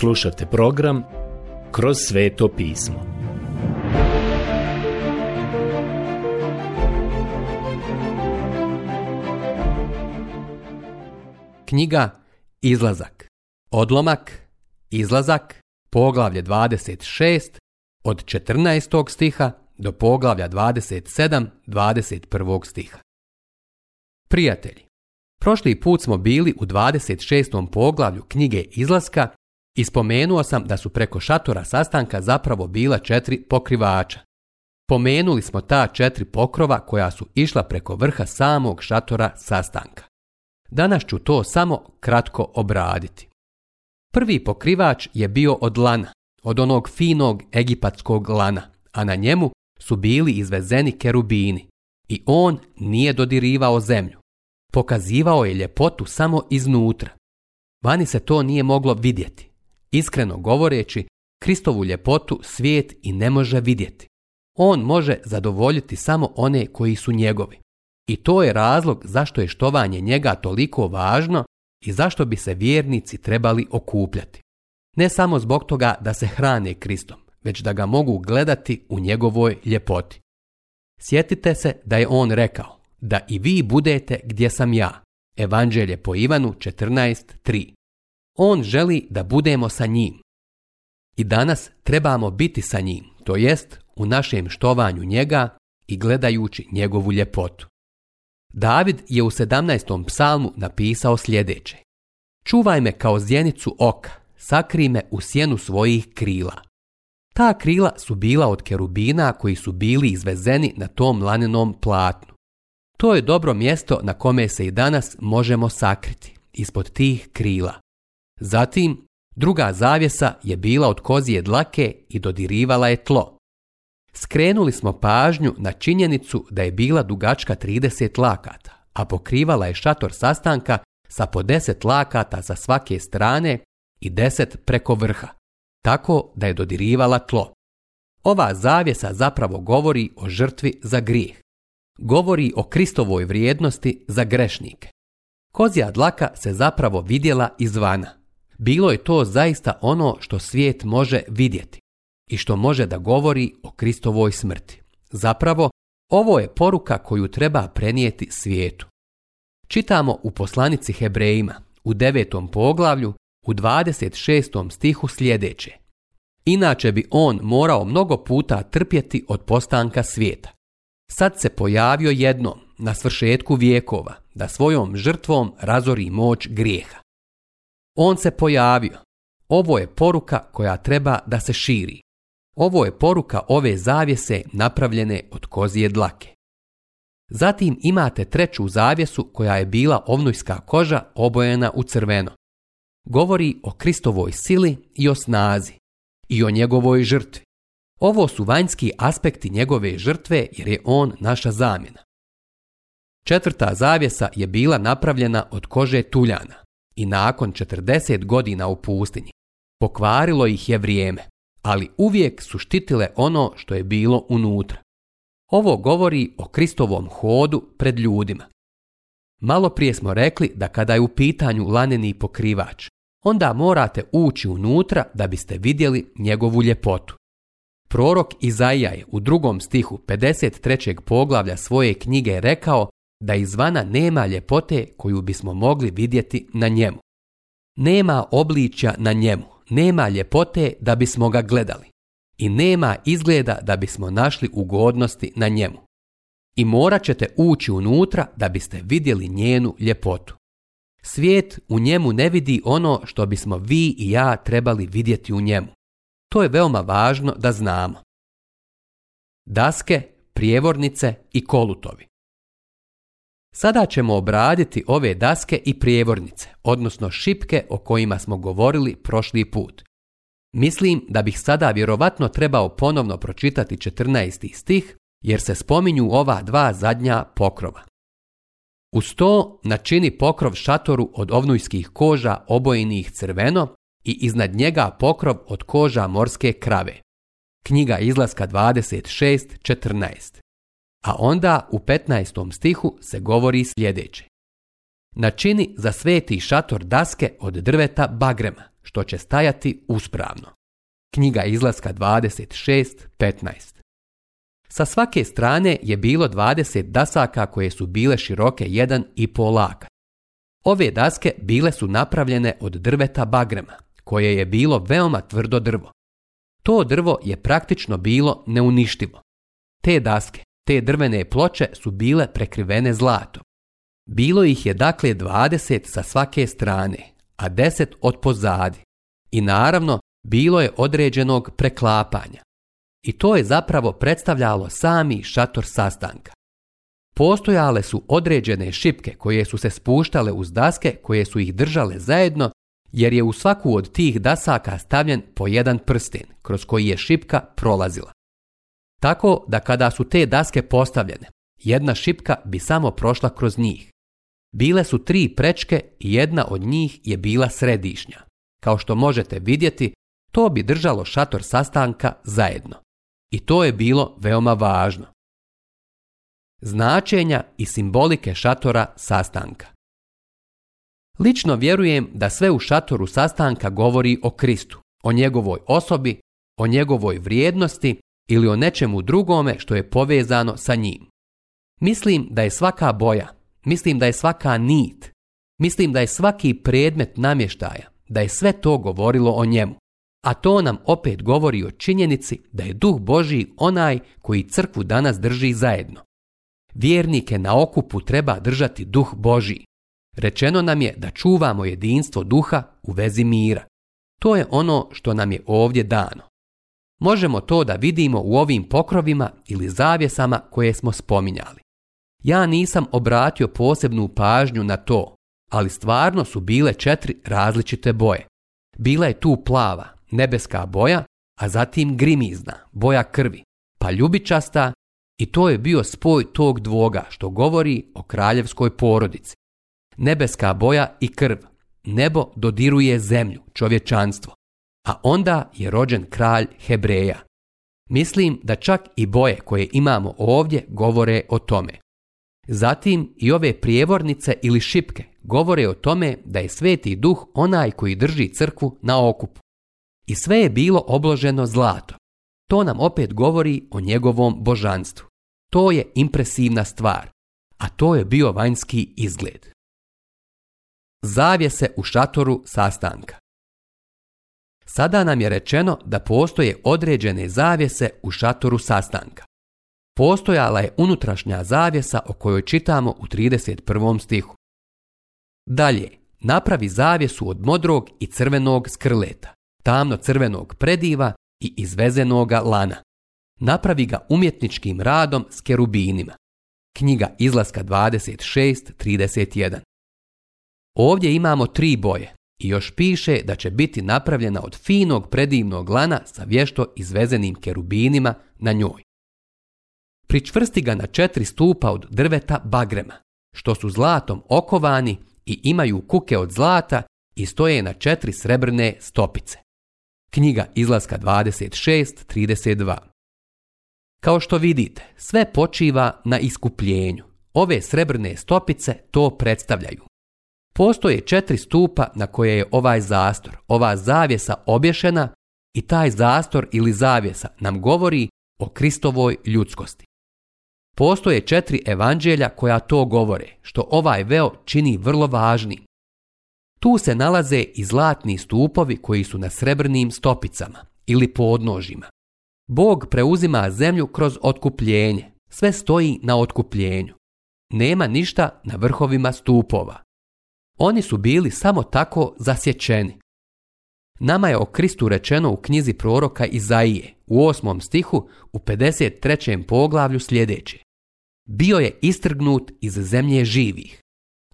Slušajte program Kroz sveto pismo. Knjiga Izlazak. Odlomak Izlazak, poglavlje 26 od 14. stiha do poglavlja 27 21. stiha. Prijatelji, prošli put smo bili u 26. poglavlju knjige Izlaska i spomenuo sam da su preko šatora sastanka zapravo bila četiri pokrivača. Pomenuli smo ta četiri pokrova koja su išla preko vrha samog šatora sastanka. Danas ću to samo kratko obraditi. Prvi pokrivač je bio od lana, od onog finog egipatskog lana, a na njemu su bili izvezeni kerubini i on nije dodirivao zemlju. Pokazivao je ljepotu samo iznutra. Vani se to nije moglo vidjeti. Iskreno govoreći, Kristovu ljepotu svijet i ne može vidjeti. On može zadovoljiti samo one koji su njegovi. I to je razlog zašto je štovanje njega toliko važno i zašto bi se vjernici trebali okupljati. Ne samo zbog toga da se hrane Kristom, već da ga mogu gledati u njegovoj ljepoti. Sjetite se da je on rekao da i vi budete gdje sam ja. Evanđelje po Ivanu 14.3 on želi da budemo sa njim. I danas trebamo biti sa njim, to jest u našem štovanju njega i gledajući njegovu ljepotu. David je u 17. psalmu napisao sljedeće. Čuvaj me kao zjenicu oka, sakri me u sjenu svojih krila. Ta krila su bila od kerubina koji su bili izvezeni na tom lanenom platnu. To je dobro mjesto na kome se i danas možemo sakriti, ispod tih krila. Zatim, druga zavjesa je bila od kozije dlake i dodirivala je tlo. Skrenuli smo pažnju na činjenicu da je bila dugačka 30 lakata, a pokrivala je šator sastanka sa po 10 lakata sa svake strane i 10 preko vrha, tako da je dodirivala tlo. Ova zavjesa zapravo govori o žrtvi za grijeh. Govori o Kristovoj vrijednosti za grešnike. Kozija dlaka se zapravo vidjela izvana bilo je to zaista ono što svijet može vidjeti i što može da govori o Kristovoj smrti. Zapravo, ovo je poruka koju treba prenijeti svijetu. Čitamo u poslanici Hebrejima u devetom poglavlju u 26. stihu sljedeće. Inače bi on morao mnogo puta trpjeti od postanka svijeta. Sad se pojavio jednom, na svršetku vijekova, da svojom žrtvom razori moć grijeha. On se pojavio. Ovo je poruka koja treba da se širi. Ovo je poruka ove zavjese napravljene od kozije dlake. Zatim imate treću zavjesu koja je bila ovnujska koža obojena u crveno. Govori o Kristovoj sili i o snazi i o njegovoj žrtvi. Ovo su vanjski aspekti njegove žrtve jer je on naša zamjena. Četvrta zavjesa je bila napravljena od kože tuljana i nakon 40 godina u pustinji. Pokvarilo ih je vrijeme, ali uvijek su štitile ono što je bilo unutra. Ovo govori o Kristovom hodu pred ljudima. Malo prije smo rekli da kada je u pitanju laneni pokrivač, onda morate ući unutra da biste vidjeli njegovu ljepotu. Prorok Izaija je u drugom stihu 53. poglavlja svoje knjige rekao da izvana nema ljepote koju bismo mogli vidjeti na njemu. Nema obličja na njemu, nema ljepote da bismo ga gledali i nema izgleda da bismo našli ugodnosti na njemu. I morat ćete ući unutra da biste vidjeli njenu ljepotu. Svijet u njemu ne vidi ono što bismo vi i ja trebali vidjeti u njemu. To je veoma važno da znamo. Daske, prijevornice i kolutovi. Sada ćemo obraditi ove daske i prijevornice, odnosno šipke o kojima smo govorili prošli put. Mislim da bih sada vjerovatno trebao ponovno pročitati 14. stih, jer se spominju ova dva zadnja pokrova. Uz to načini pokrov šatoru od ovnujskih koža obojenih crveno i iznad njega pokrov od koža morske krave. Knjiga izlaska 26.14. A onda u 15. stihu se govori sljedeće. Načini za sveti šator daske od drveta bagrema, što će stajati uspravno. Knjiga izlaska 26.15 Sa svake strane je bilo 20 dasaka koje su bile široke i polaka. Ove daske bile su napravljene od drveta bagrema, koje je bilo veoma tvrdo drvo. To drvo je praktično bilo neuništivo. Te daske te drvene ploče su bile prekrivene zlatom. Bilo ih je dakle 20 sa svake strane, a 10 od pozadi. I naravno, bilo je određenog preklapanja. I to je zapravo predstavljalo sami šator sastanka. Postojale su određene šipke koje su se spuštale uz daske koje su ih držale zajedno jer je u svaku od tih dasaka stavljen po jedan prsten kroz koji je šipka prolazila. Tako da kada su te daske postavljene, jedna šipka bi samo prošla kroz njih. Bile su tri prečke i jedna od njih je bila središnja. Kao što možete vidjeti, to bi držalo šator sastanka zajedno. I to je bilo veoma važno. Značenja i simbolike šatora sastanka Lično vjerujem da sve u šatoru sastanka govori o Kristu, o njegovoj osobi, o njegovoj vrijednosti ili o nečemu drugome što je povezano sa njim. Mislim da je svaka boja, mislim da je svaka nit, mislim da je svaki predmet namještaja, da je sve to govorilo o njemu. A to nam opet govori o činjenici da je duh Božiji onaj koji crkvu danas drži zajedno. Vjernike na okupu treba držati duh Božiji. Rečeno nam je da čuvamo jedinstvo duha u vezi mira. To je ono što nam je ovdje dano. Možemo to da vidimo u ovim pokrovima ili zavjesama koje smo spominjali. Ja nisam obratio posebnu pažnju na to, ali stvarno su bile četiri različite boje. Bila je tu plava, nebeska boja, a zatim grimizna, boja krvi, pa ljubičasta i to je bio spoj tog dvoga što govori o kraljevskoj porodici. Nebeska boja i krv. Nebo dodiruje zemlju, čovječanstvo a onda je rođen kralj Hebreja. Mislim da čak i boje koje imamo ovdje govore o tome. Zatim i ove prijevornice ili šipke govore o tome da je sveti duh onaj koji drži crkvu na okupu. I sve je bilo obloženo zlato. To nam opet govori o njegovom božanstvu. To je impresivna stvar, a to je bio vanjski izgled. se u šatoru sastanka. Sada nam je rečeno da postoje određene zavjese u šatoru sastanka. Postojala je unutrašnja zavjesa o kojoj čitamo u 31. stihu. Dalje, napravi zavjesu od modrog i crvenog skrleta, tamno crvenog prediva i izvezenoga lana. Napravi ga umjetničkim radom s kerubinima. Knjiga izlaska 26.31 Ovdje imamo tri boje, i još piše da će biti napravljena od finog predivnog lana sa vješto izvezenim kerubinima na njoj. Pričvrsti ga na četiri stupa od drveta bagrema, što su zlatom okovani i imaju kuke od zlata i stoje na četiri srebrne stopice. Knjiga izlaska 26.32 Kao što vidite, sve počiva na iskupljenju. Ove srebrne stopice to predstavljaju. Postoje četiri stupa na koje je ovaj zastor, ova zavjesa obješena i taj zastor ili zavjesa nam govori o Kristovoj ljudskosti. Postoje četiri evanđelja koja to govore, što ovaj veo čini vrlo važnim. Tu se nalaze i zlatni stupovi koji su na srebrnim stopicama ili podnožima. Bog preuzima zemlju kroz otkupljenje. Sve stoji na otkupljenju. Nema ništa na vrhovima stupova. Oni su bili samo tako zasječeni. Nama je o Kristu rečeno u knjizi proroka Izaije u osmom stihu u 53. poglavlju sljedeće. Bio je istrgnut iz zemlje živih.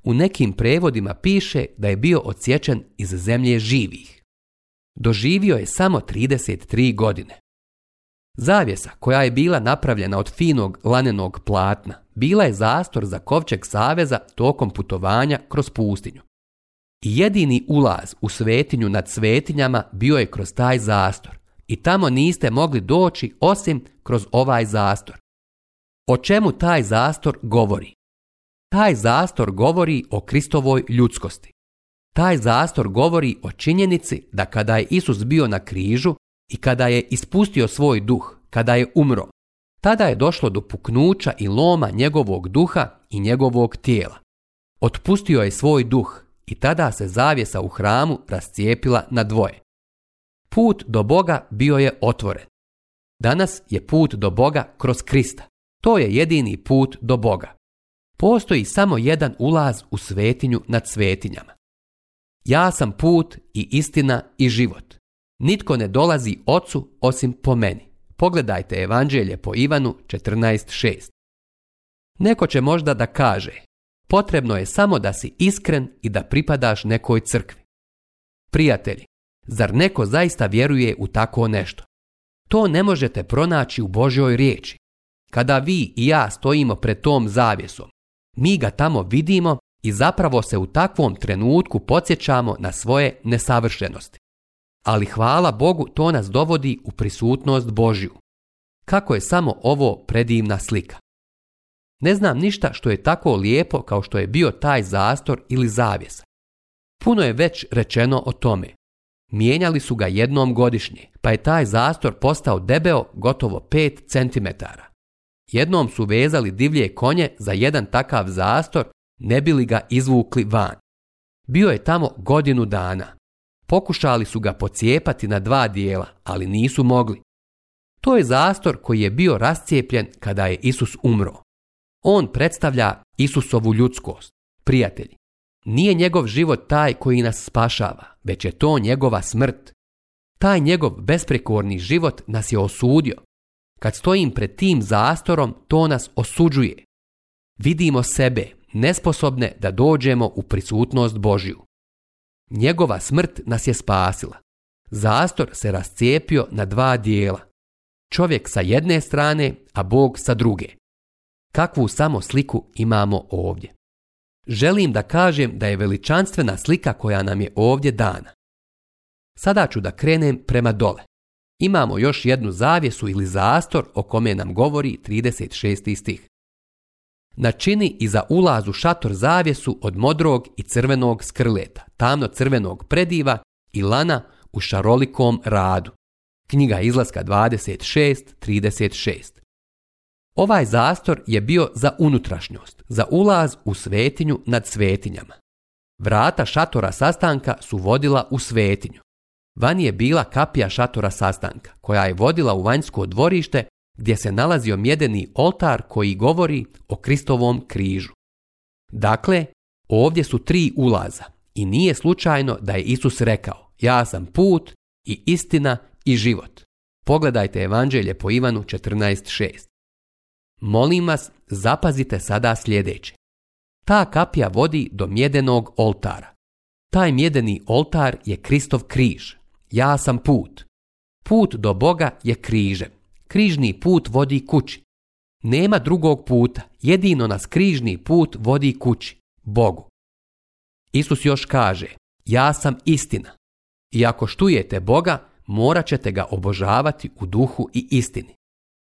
U nekim prevodima piše da je bio odsječen iz zemlje živih. Doživio je samo 33 godine. Zavjesa koja je bila napravljena od finog lanenog platna bila je zastor za kovčeg saveza tokom putovanja kroz pustinju. Jedini ulaz u svetinju nad svetinjama bio je kroz taj zastor i tamo niste mogli doći osim kroz ovaj zastor. O čemu taj zastor govori? Taj zastor govori o Kristovoj ljudskosti. Taj zastor govori o činjenici da kada je Isus bio na križu, i kada je ispustio svoj duh, kada je umro, tada je došlo do puknuća i loma njegovog duha i njegovog tijela. Otpustio je svoj duh i tada se zavjesa u hramu rascijepila na dvoje. Put do Boga bio je otvoren. Danas je put do Boga kroz Krista. To je jedini put do Boga. Postoji samo jedan ulaz u svetinju nad svetinjama. Ja sam put i istina i život. Nitko ne dolazi ocu osim po meni. Pogledajte Evanđelje po Ivanu 14.6. Neko će možda da kaže, potrebno je samo da si iskren i da pripadaš nekoj crkvi. Prijatelji, zar neko zaista vjeruje u tako nešto? To ne možete pronaći u Božjoj riječi. Kada vi i ja stojimo pred tom zavjesom, mi ga tamo vidimo i zapravo se u takvom trenutku podsjećamo na svoje nesavršenosti ali hvala Bogu to nas dovodi u prisutnost Božju. Kako je samo ovo predivna slika. Ne znam ništa što je tako lijepo kao što je bio taj zastor ili zavjes Puno je već rečeno o tome. Mijenjali su ga jednom godišnje, pa je taj zastor postao debeo gotovo 5 cm. Jednom su vezali divlje konje za jedan takav zastor, ne bi ga izvukli van. Bio je tamo godinu dana. Pokušali su ga pocijepati na dva dijela, ali nisu mogli. To je zastor koji je bio rascijepljen kada je Isus umro. On predstavlja Isusovu ljudskost. Prijatelji, nije njegov život taj koji nas spašava, već je to njegova smrt. Taj njegov besprekorni život nas je osudio. Kad stojim pred tim zastorom, to nas osuđuje. Vidimo sebe, nesposobne da dođemo u prisutnost Božju. Njegova smrt nas je spasila. Zastor se rascijepio na dva dijela. Čovjek sa jedne strane, a Bog sa druge. Kakvu samo sliku imamo ovdje. Želim da kažem da je veličanstvena slika koja nam je ovdje dana. Sada ću da krenem prema dole. Imamo još jednu zavjesu ili zastor o kome nam govori 36. stih načini i za ulaz u šator zavjesu od modrog i crvenog skrleta, tamno crvenog prediva i lana u šarolikom radu. Knjiga izlaska 26.36. Ovaj zastor je bio za unutrašnjost, za ulaz u svetinju nad svetinjama. Vrata šatora sastanka su vodila u svetinju. Van je bila kapija šatora sastanka, koja je vodila u vanjsko dvorište gdje se nalazio mjedeni oltar koji govori o Kristovom križu. Dakle, ovdje su tri ulaza i nije slučajno da je Isus rekao ja sam put i istina i život. Pogledajte evanđelje po Ivanu 14.6. Molim vas, zapazite sada sljedeće. Ta kapija vodi do mjedenog oltara. Taj mjedeni oltar je Kristov križ. Ja sam put. Put do Boga je križem. Križni put vodi kući. Nema drugog puta, jedino nas križni put vodi kući, Bogu. Isus još kaže, ja sam istina. I ako štujete Boga, morat ćete ga obožavati u duhu i istini.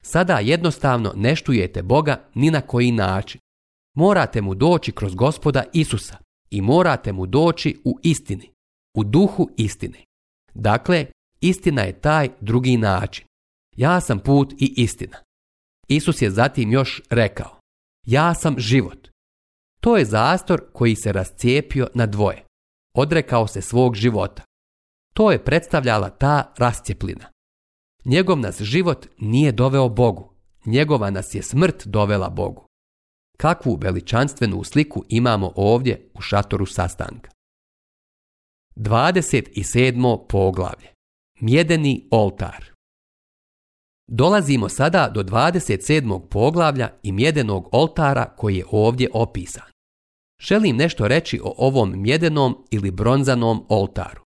Sada jednostavno ne štujete Boga ni na koji način. Morate mu doći kroz gospoda Isusa i morate mu doći u istini, u duhu istine. Dakle, istina je taj drugi način. Ja sam put i istina. Isus je zatim još rekao, ja sam život. To je zastor koji se rascijepio na dvoje. Odrekao se svog života. To je predstavljala ta rascijepljena. Njegov nas život nije doveo Bogu. Njegova nas je smrt dovela Bogu. Kakvu veličanstvenu sliku imamo ovdje u šatoru sastanka. 27. poglavlje. Mjedeni oltar. Dolazimo sada do 27. poglavlja i mjedenog oltara koji je ovdje opisan. Želim nešto reći o ovom mjedenom ili bronzanom oltaru.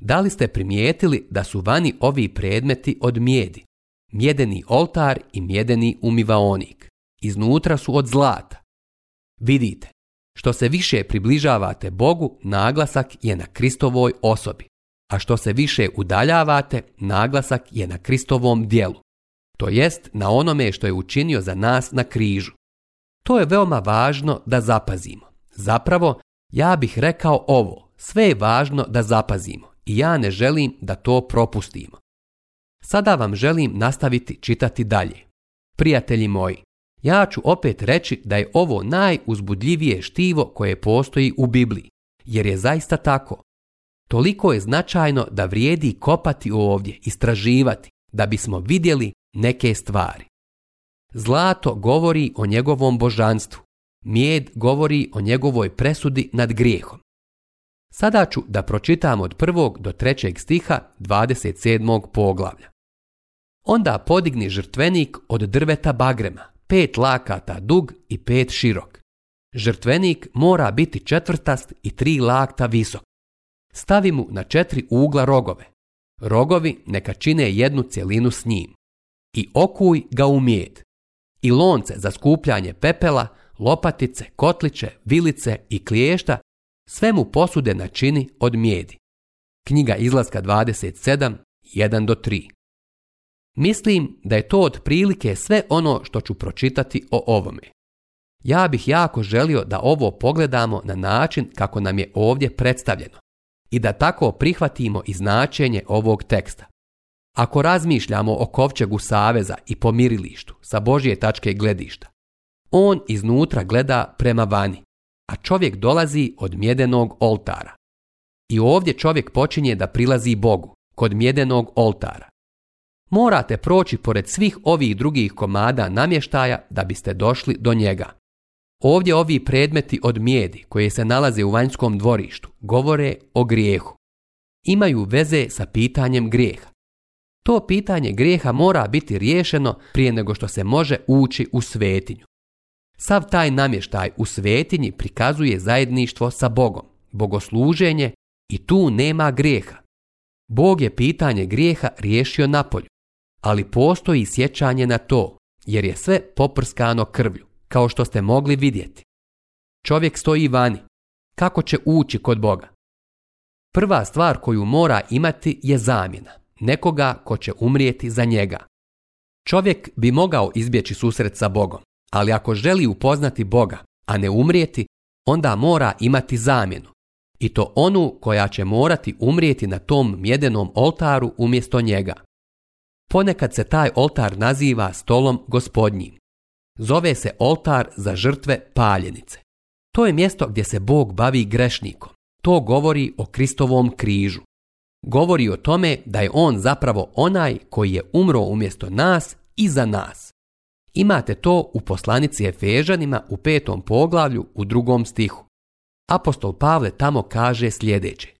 Da li ste primijetili da su vani ovi predmeti od mjedi? Mjedeni oltar i mjedeni umivaonik. Iznutra su od zlata. Vidite, što se više približavate Bogu, naglasak je na Kristovoj osobi a što se više udaljavate, naglasak je na Kristovom dijelu, to jest na onome što je učinio za nas na križu. To je veoma važno da zapazimo. Zapravo, ja bih rekao ovo, sve je važno da zapazimo i ja ne želim da to propustimo. Sada vam želim nastaviti čitati dalje. Prijatelji moji, ja ću opet reći da je ovo najuzbudljivije štivo koje postoji u Bibliji, jer je zaista tako. Toliko je značajno da vrijedi kopati ovdje, istraživati, da bismo vidjeli neke stvari. Zlato govori o njegovom božanstvu. Mijed govori o njegovoj presudi nad grijehom. Sada ću da pročitam od prvog do trećeg stiha 27. poglavlja. Onda podigni žrtvenik od drveta bagrema, pet lakata dug i pet širok. Žrtvenik mora biti četvrtast i tri lakta visok stavi mu na četiri ugla rogove. Rogovi neka čine jednu cjelinu s njim. I okuj ga u mjed, I lonce za skupljanje pepela, lopatice, kotliće, vilice i kliješta, sve mu posude na čini od mijedi. Knjiga izlaska 27, 1 do 3. Mislim da je to otprilike sve ono što ću pročitati o ovome. Ja bih jako želio da ovo pogledamo na način kako nam je ovdje predstavljeno i da tako prihvatimo i značenje ovog teksta. Ako razmišljamo o kovčegu saveza i pomirilištu sa Božje tačke gledišta, on iznutra gleda prema vani, a čovjek dolazi od mjedenog oltara. I ovdje čovjek počinje da prilazi Bogu, kod mjedenog oltara. Morate proći pored svih ovih drugih komada namještaja da biste došli do njega. Ovdje ovi predmeti od mjedi koje se nalaze u vanjskom dvorištu govore o grijehu. Imaju veze sa pitanjem grijeha. To pitanje grijeha mora biti riješeno prije nego što se može ući u svetinju. Sav taj namještaj u svetinji prikazuje zajedništvo sa Bogom, bogosluženje i tu nema grijeha. Bog je pitanje grijeha riješio napolju, ali postoji sjećanje na to, jer je sve poprskano krvlju kao što ste mogli vidjeti. Čovjek stoji vani. Kako će ući kod Boga? Prva stvar koju mora imati je zamjena, nekoga ko će umrijeti za njega. Čovjek bi mogao izbjeći susret sa Bogom, ali ako želi upoznati Boga, a ne umrijeti, onda mora imati zamjenu. I to onu koja će morati umrijeti na tom mjedenom oltaru umjesto njega. Ponekad se taj oltar naziva stolom gospodnjim. Zove se oltar za žrtve paljenice. To je mjesto gdje se Bog bavi grešnikom. To govori o Kristovom križu. Govori o tome da je on zapravo onaj koji je umro umjesto nas i za nas. Imate to u poslanici Efežanima u petom poglavlju u drugom stihu. Apostol Pavle tamo kaže sljedeće.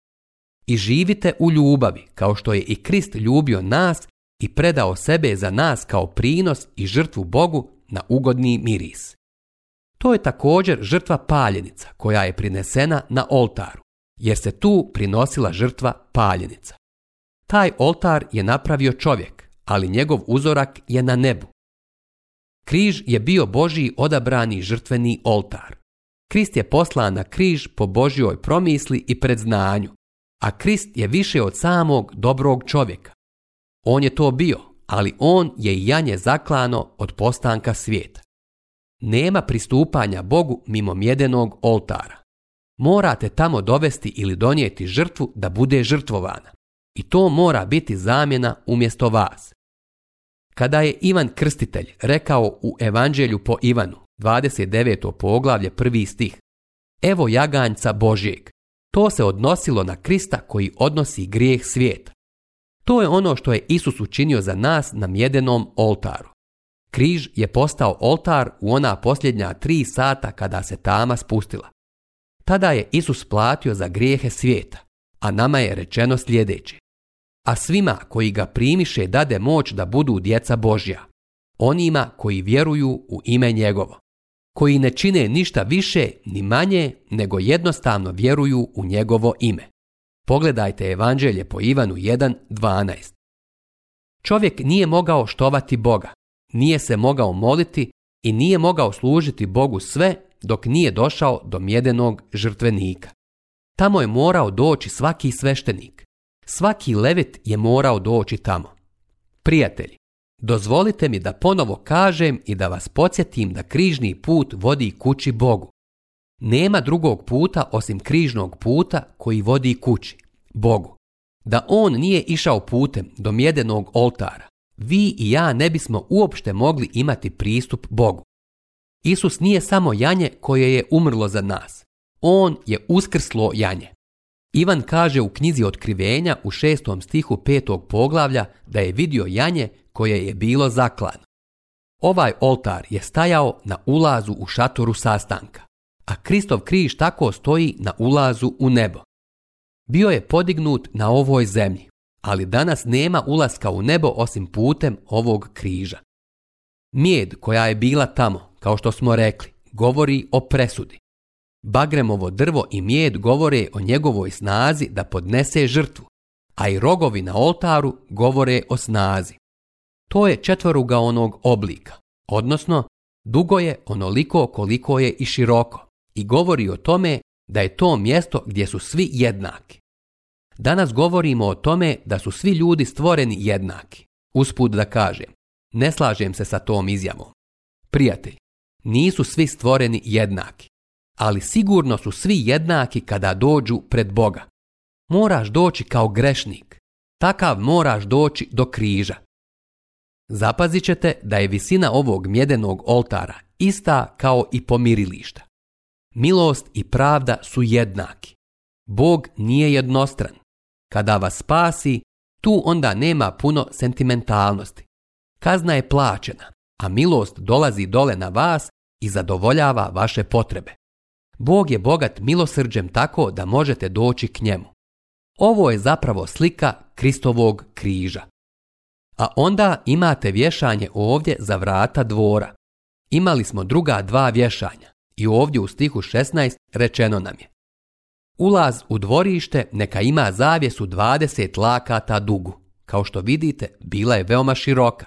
I živite u ljubavi kao što je i Krist ljubio nas i predao sebe za nas kao prinos i žrtvu Bogu na ugodni miris. To je također žrtva paljenica koja je prinesena na oltaru, jer se tu prinosila žrtva paljenica. Taj oltar je napravio čovjek, ali njegov uzorak je na nebu. Križ je bio božji odabrani žrtveni oltar. Krist je poslan na križ po Božjoj promisli i predznanju, a Krist je više od samog dobrog čovjeka. On je to bio, ali on je janje zaklano od postanka svijeta. Nema pristupanja Bogu mimo mjedenog oltara. Morate tamo dovesti ili donijeti žrtvu da bude žrtvovana. I to mora biti zamjena umjesto vas. Kada je Ivan Krstitelj rekao u Evanđelju po Ivanu, 29. poglavlje, prvi stih, Evo jaganjca Božijeg, to se odnosilo na Krista koji odnosi grijeh svijeta. To je ono što je Isus učinio za nas na mjedenom oltaru. Križ je postao oltar u ona posljednja tri sata kada se tama spustila. Tada je Isus platio za grijehe svijeta, a nama je rečeno sljedeće. A svima koji ga primiše dade moć da budu djeca Božja, onima koji vjeruju u ime njegovo, koji ne čine ništa više ni manje nego jednostavno vjeruju u njegovo ime. Pogledajte Evanđelje po Ivanu 1.12. Čovjek nije mogao štovati Boga, nije se mogao moliti i nije mogao služiti Bogu sve dok nije došao do mjedenog žrtvenika. Tamo je morao doći svaki sveštenik. Svaki levit je morao doći tamo. Prijatelji, dozvolite mi da ponovo kažem i da vas podsjetim da križni put vodi kući Bogu. Nema drugog puta osim križnog puta koji vodi kući, Bogu. Da on nije išao putem do mjedenog oltara, vi i ja ne bismo uopšte mogli imati pristup Bogu. Isus nije samo janje koje je umrlo za nas. On je uskrslo janje. Ivan kaže u knjizi Otkrivenja u šestom stihu petog poglavlja da je vidio janje koje je bilo zaklano. Ovaj oltar je stajao na ulazu u šatoru sastanka a Kristov križ tako stoji na ulazu u nebo. Bio je podignut na ovoj zemlji, ali danas nema ulaska u nebo osim putem ovog križa. Mjed koja je bila tamo, kao što smo rekli, govori o presudi. Bagremovo drvo i mjed govore o njegovoj snazi da podnese žrtvu, a i rogovi na oltaru govore o snazi. To je četvoruga onog oblika, odnosno dugo je onoliko koliko je i široko, i govori o tome da je to mjesto gdje su svi jednaki. Danas govorimo o tome da su svi ljudi stvoreni jednaki. Usput da kažem, ne slažem se sa tom izjavom. Prijatelj, nisu svi stvoreni jednaki, ali sigurno su svi jednaki kada dođu pred Boga. Moraš doći kao grešnik, takav moraš doći do križa. Zapazit ćete da je visina ovog mjedenog oltara ista kao i pomirilišta milost i pravda su jednaki. Bog nije jednostran. Kada vas spasi, tu onda nema puno sentimentalnosti. Kazna je plaćena, a milost dolazi dole na vas i zadovoljava vaše potrebe. Bog je bogat milosrđem tako da možete doći k njemu. Ovo je zapravo slika Kristovog križa. A onda imate vješanje ovdje za vrata dvora. Imali smo druga dva vješanja i ovdje u stihu 16 rečeno nam je Ulaz u dvorište neka ima zavjesu 20 lakata dugu. Kao što vidite, bila je veoma široka.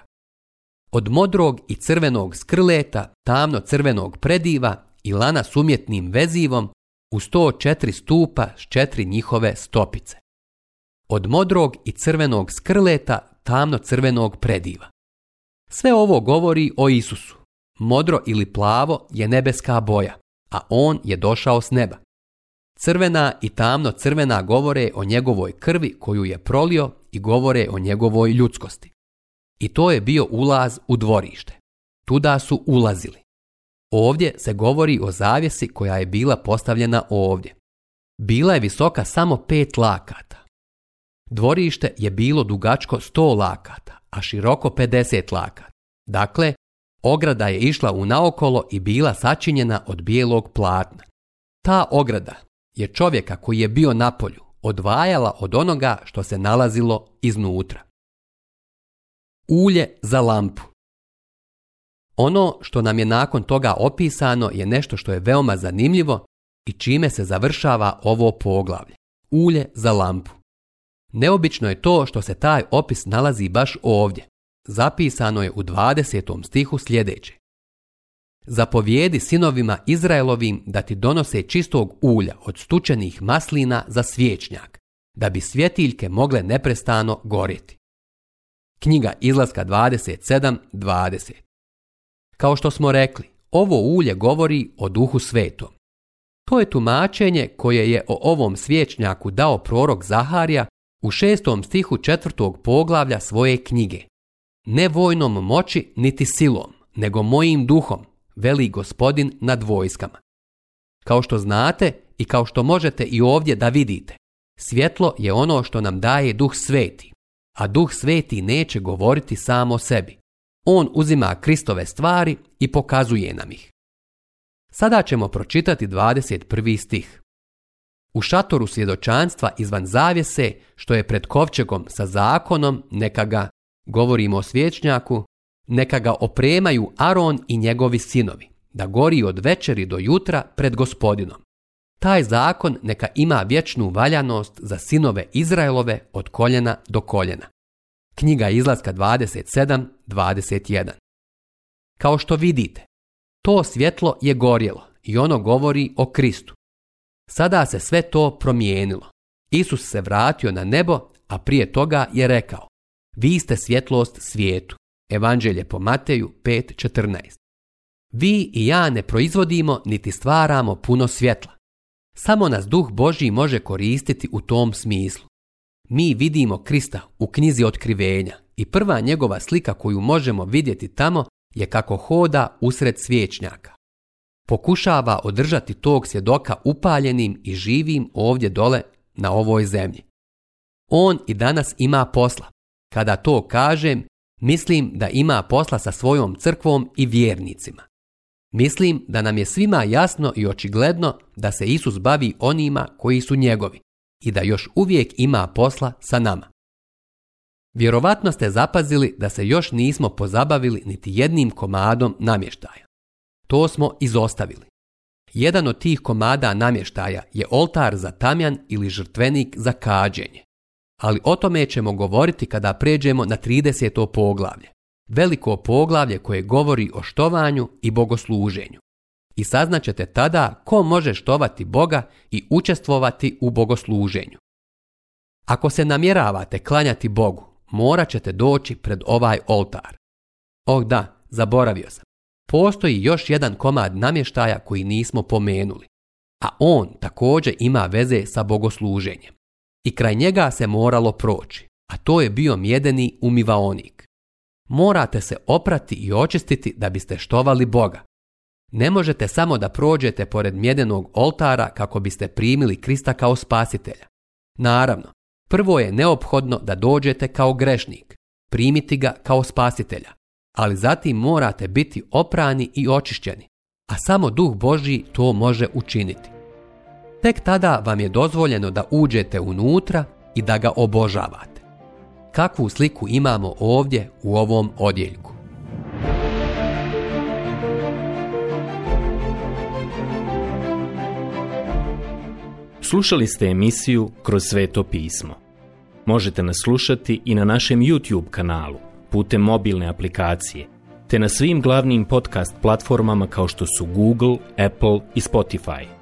Od modrog i crvenog skrleta, tamno crvenog prediva i lana s umjetnim vezivom u 104 stupa s četiri njihove stopice. Od modrog i crvenog skrleta, tamno crvenog prediva. Sve ovo govori o Isusu Modro ili plavo je nebeska boja, a on je došao s neba. Crvena i tamno crvena govore o njegovoj krvi koju je prolio i govore o njegovoj ljudskosti. I to je bio ulaz u dvorište. Tuda su ulazili. Ovdje se govori o zavjesi koja je bila postavljena ovdje. Bila je visoka samo pet lakata. Dvorište je bilo dugačko 100 lakata, a široko 50 lakata. Dakle, Ograda je išla u naokolo i bila sačinjena od bijelog platna. Ta ograda je čovjeka koji je bio na polju odvajala od onoga što se nalazilo iznutra. Ulje za lampu Ono što nam je nakon toga opisano je nešto što je veoma zanimljivo i čime se završava ovo poglavlje. Ulje za lampu. Neobično je to što se taj opis nalazi baš ovdje, zapisano je u 20. stihu sljedeće. Zapovijedi sinovima Izraelovim da ti donose čistog ulja od stučenih maslina za svječnjak, da bi svjetiljke mogle neprestano gorjeti. Knjiga izlaska 27.20 Kao što smo rekli, ovo ulje govori o duhu svetom. To je tumačenje koje je o ovom svječnjaku dao prorok Zaharija u šestom stihu četvrtog poglavlja svoje knjige. Ne vojnom moći niti silom, nego mojim duhom, veli gospodin nad vojskama. Kao što znate i kao što možete i ovdje da vidite, svjetlo je ono što nam daje duh sveti, a duh sveti neće govoriti samo o sebi. On uzima Kristove stvari i pokazuje nam ih. Sada ćemo pročitati 21. stih. U šatoru svjedočanstva izvan zavjese, što je pred kovčegom sa zakonom, neka ga Govorimo o svječnjaku, neka ga opremaju Aron i njegovi sinovi, da gori od večeri do jutra pred gospodinom. Taj zakon neka ima vječnu valjanost za sinove Izraelove od koljena do koljena. Knjiga izlaska 27.21 Kao što vidite, to svjetlo je gorjelo i ono govori o Kristu. Sada se sve to promijenilo. Isus se vratio na nebo, a prije toga je rekao vi ste svjetlost svijetu. Evanđelje po Mateju 5.14 Vi i ja ne proizvodimo niti stvaramo puno svjetla. Samo nas duh Božji može koristiti u tom smislu. Mi vidimo Krista u knjizi otkrivenja i prva njegova slika koju možemo vidjeti tamo je kako hoda usred svječnjaka. Pokušava održati tog svjedoka upaljenim i živim ovdje dole na ovoj zemlji. On i danas ima posla, kada to kažem, mislim da ima posla sa svojom crkvom i vjernicima. Mislim da nam je svima jasno i očigledno da se Isus bavi onima koji su njegovi i da još uvijek ima posla sa nama. Vjerovatno ste zapazili da se još nismo pozabavili niti jednim komadom namještaja. To smo izostavili. Jedan od tih komada namještaja je oltar za tamjan ili žrtvenik za kađenje ali o tome ćemo govoriti kada pređemo na 30. poglavlje. Veliko poglavlje koje govori o štovanju i bogosluženju. I saznaćete tada ko može štovati Boga i učestvovati u bogosluženju. Ako se namjeravate klanjati Bogu, morat ćete doći pred ovaj oltar. Oh da, zaboravio sam. Postoji još jedan komad namještaja koji nismo pomenuli, a on također ima veze sa bogosluženjem i kraj njega se moralo proći, a to je bio mjedeni umivaonik. Morate se oprati i očistiti da biste štovali Boga. Ne možete samo da prođete pored mjedenog oltara kako biste primili Krista kao spasitelja. Naravno, prvo je neophodno da dođete kao grešnik, primiti ga kao spasitelja, ali zatim morate biti oprani i očišćeni, a samo duh Božji to može učiniti. Tek tada vam je dozvoljeno da uđete unutra i da ga obožavate. Kakvu sliku imamo ovdje u ovom odjeljku? Slušali ste emisiju Kroz sveto pismo. Možete nas slušati i na našem YouTube kanalu putem mobilne aplikacije te na svim glavnim podcast platformama kao što su Google, Apple i Spotify.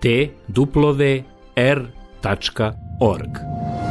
te duplove r.org.